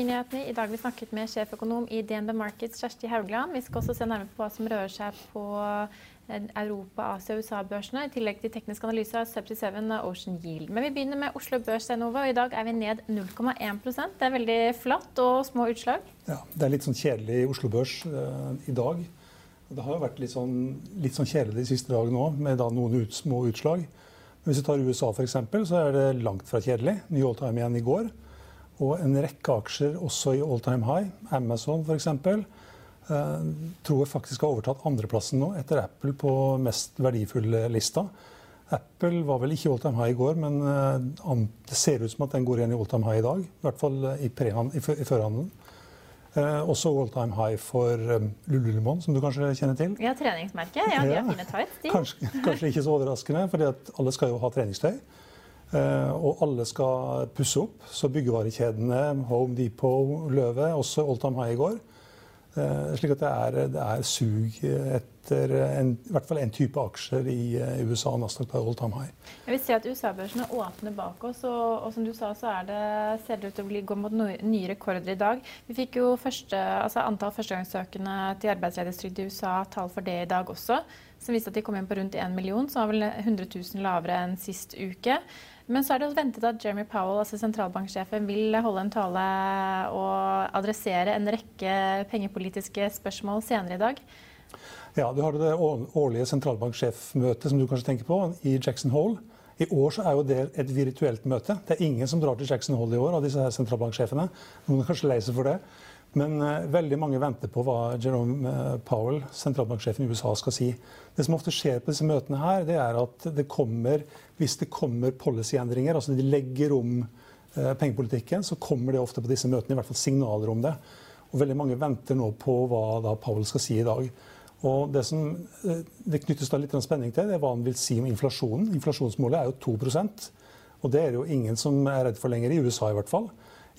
Økonominyhetene. I dag vi snakket med sjeføkonom i DNB Markets, Kjersti Haugland. Vi skal også se nærmere på hva som rører seg på eh, Europa-, Asia- og USA-børsene. I tillegg til teknisk analyse av Subsea 7 og Ocean Yield. Men vi begynner med Oslo Børs Enova, og i dag er vi ned 0,1% Det er veldig flatt og små utslag. Ja, Det er litt sånn kjedelig i Oslo Børs uh, i dag. Det har jo vært litt sånn, litt sånn kjedelig de siste dagene òg, med noen ut, små utslag. Men hvis vi tar USA f.eks., så er det langt fra kjedelig. Ny all time igjen i går. Og en rekke aksjer også i all time high. Amazon f.eks. Eh, tror jeg faktisk har overtatt andreplassen nå, etter Apple på mest verdifulle lista. Apple var vel ikke all time high i går, men eh, det ser ut som at den går igjen i all time high i dag. I hvert fall i, i, i førhandelen. Eh, også all time high for um, Lululemon, som du kanskje kjenner til. Ja, treningsmerket. Ja, de har fine tights. Kanskje, kanskje, ikke så overraskende, for alle skal jo ha treningstøy. Uh, og alle skal pusse opp. Så byggevarekjedene, Home Depot, Løve, også time high i går. Uh, slik at det er, det er sug etter en, i hvert fall en type aksjer i uh, USA. Nasdaq all time high. Jeg vil si at USA-børsene åpner bak oss, og, og, som du sa, så det, ser det ut til å gå mot nye rekorder i dag. Vi fikk jo første, altså antall førstegangssøkende til arbeidsledighetstrygd i USA, tall for det i dag også, som viste at de kom inn på rundt 1 million, som var vel 100 000 lavere enn sist uke. Men så er det ventet at Jeremy Powell, altså sentralbanksjefen, vil holde en tale og adressere en rekke pengepolitiske spørsmål senere i dag. Ja, du har det årlige sentralbanksjefmøtet som du kanskje tenker på, i Jackson Hole. I år så er jo det et virtuelt møte. Det er ingen som drar til Jackson Hole i år av disse her sentralbanksjefene. Noen er kanskje lei seg for det. Men uh, veldig mange venter på hva Jerome uh, Powell, sentralbanksjefen i USA, skal si. Det som ofte skjer på disse møtene her, det er at det kommer, hvis det kommer policyendringer, altså de legger om uh, pengepolitikken, så kommer det ofte på disse møtene, i hvert fall signaler om det. Og veldig mange venter nå på hva da Powell skal si i dag. Og Det som det knyttes da litt spenning til, det er hva han vil si om inflasjonen. Inflasjonsmålet er jo 2% og det er det jo ingen som er redd for lenger, i USA i hvert fall.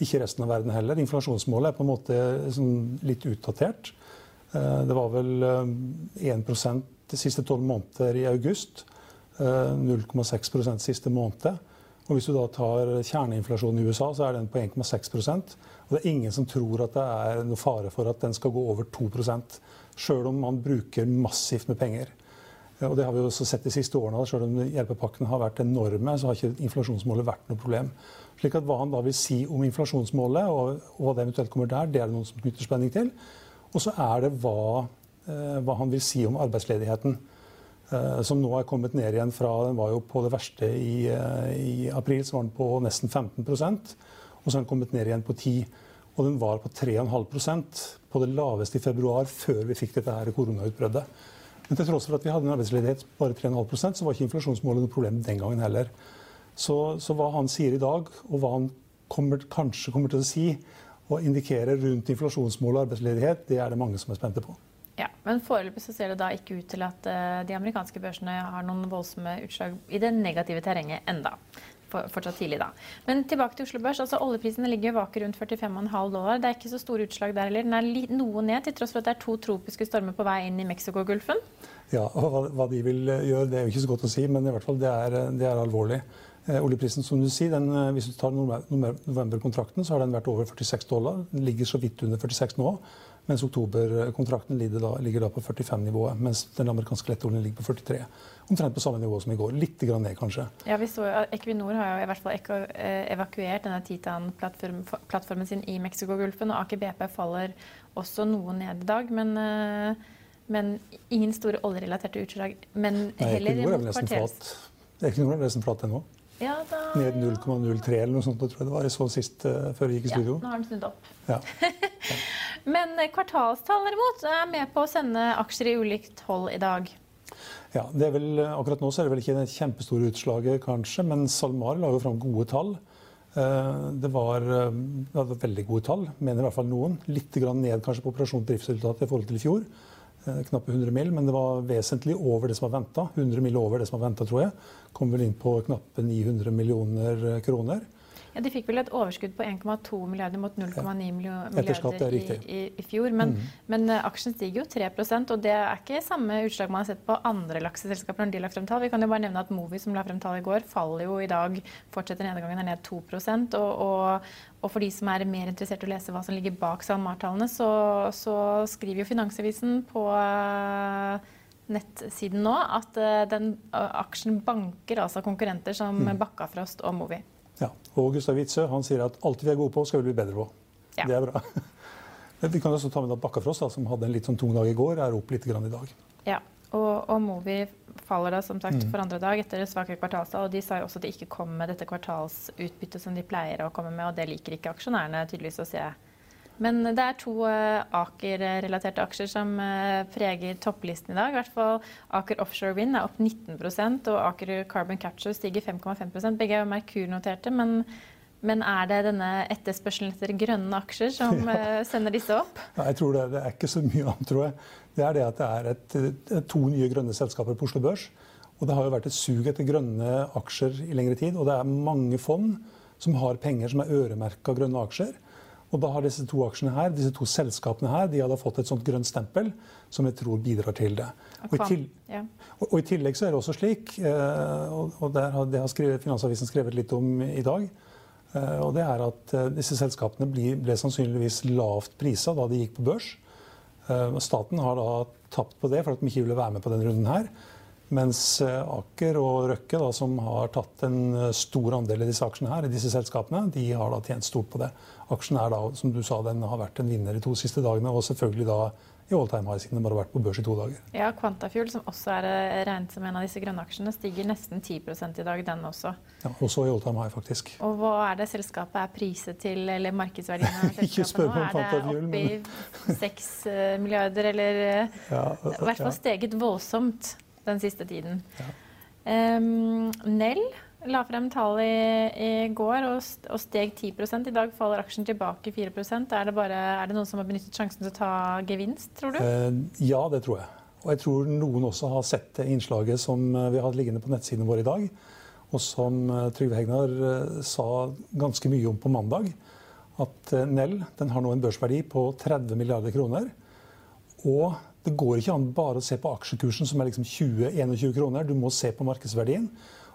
Ikke resten av verden heller. Inflasjonsmålet er på en måte sånn litt utdatert. Eh, det var vel 1 eh, de siste tolv måneder i august. 0,6 eh, siste måned. Og Hvis du da tar kjerneinflasjonen i USA, så er den på 1,6% Og det er ingen som tror at det er noe fare for at den skal gå over 2 sjøl om man bruker massivt med penger. Og Det har vi også sett de siste årene. Selv om hjelpepakkene har vært enorme, så har ikke inflasjonsmålet vært noe problem. Slik at Hva han da vil si om inflasjonsmålet, og, hva det eventuelt kommer der, det er det noen som knytter spenning til. Og så er det hva, eh, hva, han vil si om arbeidsledigheten. Eh, som nå er kommet ned igjen fra Den var jo på det verste i, eh, i april, så var den på nesten 15 Og så har den kommet ned igjen på 10 Og den var på 3,5% på det laveste i februar, før vi fikk dette her koronautbruddet. Men til tross for at vi hadde en arbeidsledighet på bare 3,5% så var ikke inflasjonsmålet noe problem den gangen heller. Så, så, hva han sier i dag, og hva han kommer, kanskje kommer til å si og indikere rundt inflasjonsmål og arbeidsledighet, det er det mange som er spente på. Ja, Men foreløpig så ser det da ikke ut til at uh, de amerikanske børsene har noen voldsomme utslag i det negative terrenget enda. For, fortsatt tidlig da. Men tilbake til Oslo Børs. altså Oljeprisene ligger vake rundt 45,5 dollar. Det er ikke så store utslag der heller. Den er noe ned, til tross for at det er to tropiske stormer på vei inn i Mexicogolfen. Ja, og hva, hva, de vil eh, gjøre, det er jo ikke så godt å si, men i hvert fall det er, det er alvorlig. Eh, oljeprisen, som du sier, den, eh, Hvis du tar novemberkontrakten, så har den vært over 46 dollar. Den ligger så vidt under 46 nå. Mens oktoberkontrakten ligger da, på 45-nivået, mens den amerikanske lettoljen ligger på 43. Omtrent på samme nivå som i går. Litt grann ned, kanskje. Ja, vi så jo Equinor har jo i hvert fall eh, evakuert denne Titan-plattformen sin i Mexicogolfen, og Aker BP faller også noe ned i dag. Men, men ingen store oljerelaterte utslag. Men heller Nei. Equinor er nesten flat ennå. Ja, da... Ned 0,03 eller noe sånt. tror jeg det var. Jeg så sist uh, før vi gikk i studio. Ja, nå har den snudd opp. Ja. Men eh, kvartalstall derimot er med på å sende aksjer i ulikt hold i dag. Ja, det er vel, eh, Akkurat nå så er det vel ikke det kjempestore utslaget, kanskje, men SalMar la jo fram gode tall. Det var, det var, veldig gode tall, mener i hvert fall noen. Litt ned kanskje på operasjon driftsresultatet i forhold til i fjor. Eh, knappe 100 mill., men det var vesentlig over det som var venta. 100 mill. over det som var venta, tror jeg. Kom vel inn på knappe 900 millioner kroner. Ja, De fikk vel et overskudd på 1,2 milliarder mot 0,9 milliarder i, i, i, fjor. Men, mm. men uh, aksjen stiger jo 3 og det er ikke samme utslag man har sett på andre lakseselskaper når de la frem tall. Vi kan jo bare nevne at Movi som la frem tall i går, faller jo i dag, fortsetter nedgangen, er ned 2 og, og, og, for de som er mer interessert i å lese hva som ligger bak SalMar-tallene, så, så, skriver jo Finansavisen på uh, nettsiden nå at uh, den aksjen banker altså konkurrenter som mm. Bakkafrost og Movi. Ja, og Gustav Witzøe han sier at alt vi er gode på, skal vi bli bedre på. Ja. Det er bra. Vi kan også ta med at Bakkafrost, da, som hadde en litt sånn tung dag i går, er opp litt grann i dag. Ja, og, og Movi faller da som sagt mm. for andre dag etter svake kvartalstall. og De sa jo også at de ikke kom med dette kvartalsutbyttet som de pleier å komme med, og det liker ikke aksjonærene tydeligvis å se. Men det er to uh, Aker-relaterte aksjer som uh, preger topplisten i dag. I hvert fall Aker Offshore Wind er opp 19% og Aker Carbon Capture stiger 5,5 Begge er jo Merkur-noterte, men, men, er det denne etterspørselen etter grønne aksjer som ja. sender disse opp? Ja, jeg tror det, det, er ikke så mye annet, tror jeg. Det er det at det er et, to nye grønne selskaper på Oslo Børs. Og det har jo vært et sug etter grønne aksjer i lengre tid. Og det er mange fond som har penger som er øremerka grønne aksjer. Og da har disse to aksjene her, disse to selskapene her, de hadde fått et sånt grønt stempel som jeg tror bidrar til det. Og i, til, og, og i, tillegg så er det også slik, eh, og der har, det har skrevet, Finansavisen skrevet litt om i dag, eh, og det er at eh, disse selskapene ble, ble sannsynligvis lavt prisa da de gikk på børs. Staten har da tapt på det for at de ikke ville være med på denne runden her. Mens eh, Aker og Røkke, da, som har tatt en eh, stor andel i disse aksjene her, i disse selskapene, de har da tjent stort på det. Aksjen er da, som du sa, den har vært en vinner de to siste dagene, og selvfølgelig da i all time high siden den bare har vært på børs i to dager. Ja, Quantafuel, som også er eh, regnet som en av disse grønne aksjene, stiger nesten 10 i dag, den også. Ja, Også i all time high, faktisk. Og hva er det selskapet er priset til, eller markedsverdien av selskapet nå? Er det oppe i 6 milliarder, eller ja, i hvert fall steget voldsomt? Den siste tiden. Ja. Um, Nell la frem tall i, i går og, og, steg 10 I dag faller aksjen tilbake 4% er det, bare, er det noen som har benyttet sjansen til å ta gevinst, tror du? Uh, ja, det tror jeg. Og jeg tror noen også har sett det innslaget som vi har hatt liggende på nettsiden vår i dag. Og som eh, Trygve Hegnar sa ganske mye om på mandag. At Nell den har nå en børsverdi på 30 milliarder kroner. Og det går ikke an bare å se på aksjekursen, som er liksom 20-21 kroner. Du må se på markedsverdien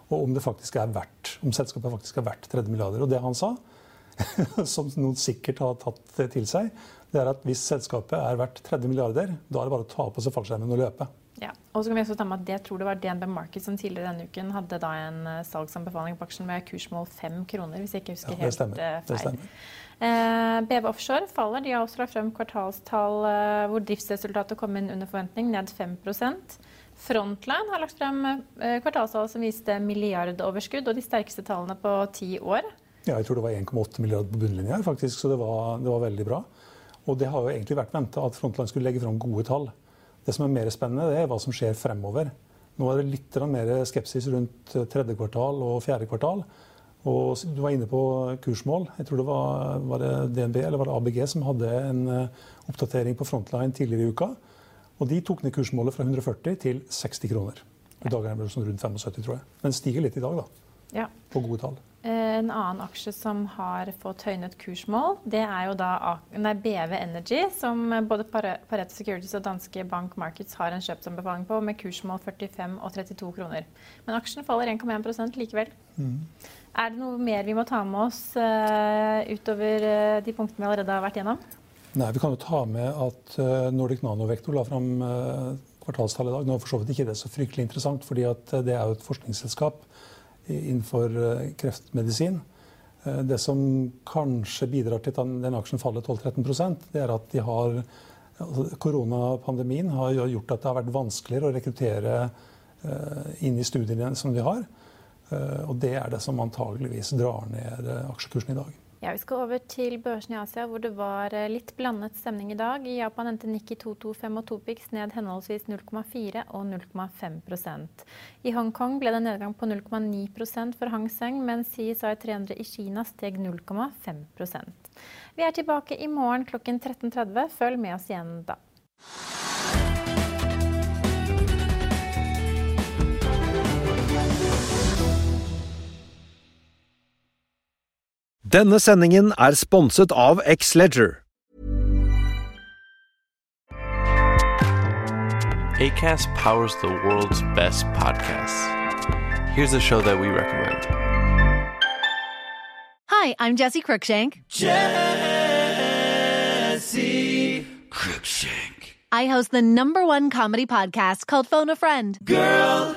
og om det faktisk er verdt, om selskapet faktisk er verdt 30 milliarder. Og det han sa, som noen sikkert har tatt til seg, det er at hvis selskapet er verdt 30 milliarder, da er det bare å ta på seg fallskjermen og løpe. Ja, og så kan vi også ta med at det tror det var DNB Market som tidligere denne uken hadde da en eh, salgsanbefaling på aksjen med kursmål 5 kroner, hvis jeg ikke husker ja, helt stemmer. Eh, feil. Det stemmer. Eh, BV Offshore faller. De har også lagt frem kvartalstall eh, hvor driftsresultatet kom inn under forventning, ned 5% Frontline har lagt frem eh, kvartalstall som viste milliardoverskudd og de sterkeste tallene på ti år. Ja, jeg tror det var 1,8 milliarder på bunnlinja, faktisk, så det var, det var, veldig bra. Og det har jo egentlig vært venta at Frontline skulle legge frem gode tall. Det som er mer spennende, det er hva som skjer fremover. Nå er det litt mer skepsis rundt tredje kvartal og fjerde kvartal. Og du var inne på kursmål. Jeg tror det var, var det DNB eller var det ABG som hadde en eh, oppdatering på Frontline tidligere i uka. Og de tok ned kursmålet fra 140 til 60 kroner. I dag er det sånn rundt 75, tror jeg. Men stiger litt i dag, da. Ja. På gode tall. Eh, en annen aksje som har fått høynet kursmål, det er jo da nei, BV Energy, som både Pareto Securities og danske Bank Markets har en kjøpsanbefaling på, med kursmål 45 og 32 kroner. Men aksjen faller 1,1 likevel. Mm. Er det noe mer vi må ta med oss uh, utover uh, de punktene vi allerede har vært gjennom? Nei, Vi kan jo ta med at uh, Nordic Nanovektor la fram eh, kvartalstall i dag. Nå er for så vidt ikke det så fryktelig interessant, fordi det er jo et forskningsselskap innenfor kreftmedisin. Det som kanskje bidrar til at den aksjen faller 12-13% det er at de har altså Koronapandemien har gjort at det har vært vanskeligere å rekruttere inn i studiene som de har. Og det er det som antageligvis drar ned aksjekursen i dag. Ja, Vi skal over til børsen i Asia, hvor det var eh, litt blandet stemning i dag. I Japan endte Nikki 225 og Topix ned henholdsvis 0,4 og 0,5% I Hongkong ble det nedgang på 0,9% for Hang Seng, mens CSI 300 i Kina steg 0,5% Vi er tilbake i morgen klokken 13.30. Følg med oss igjen da. Denne sendingen er sponset av X-Leger. ACAST powers the world's best podcasts. Here's a show that we recommend. Hi, I'm Jesse Cruikshank. Jesse Cruikshank. I host the number one comedy podcast called Phone a Friend. Girl.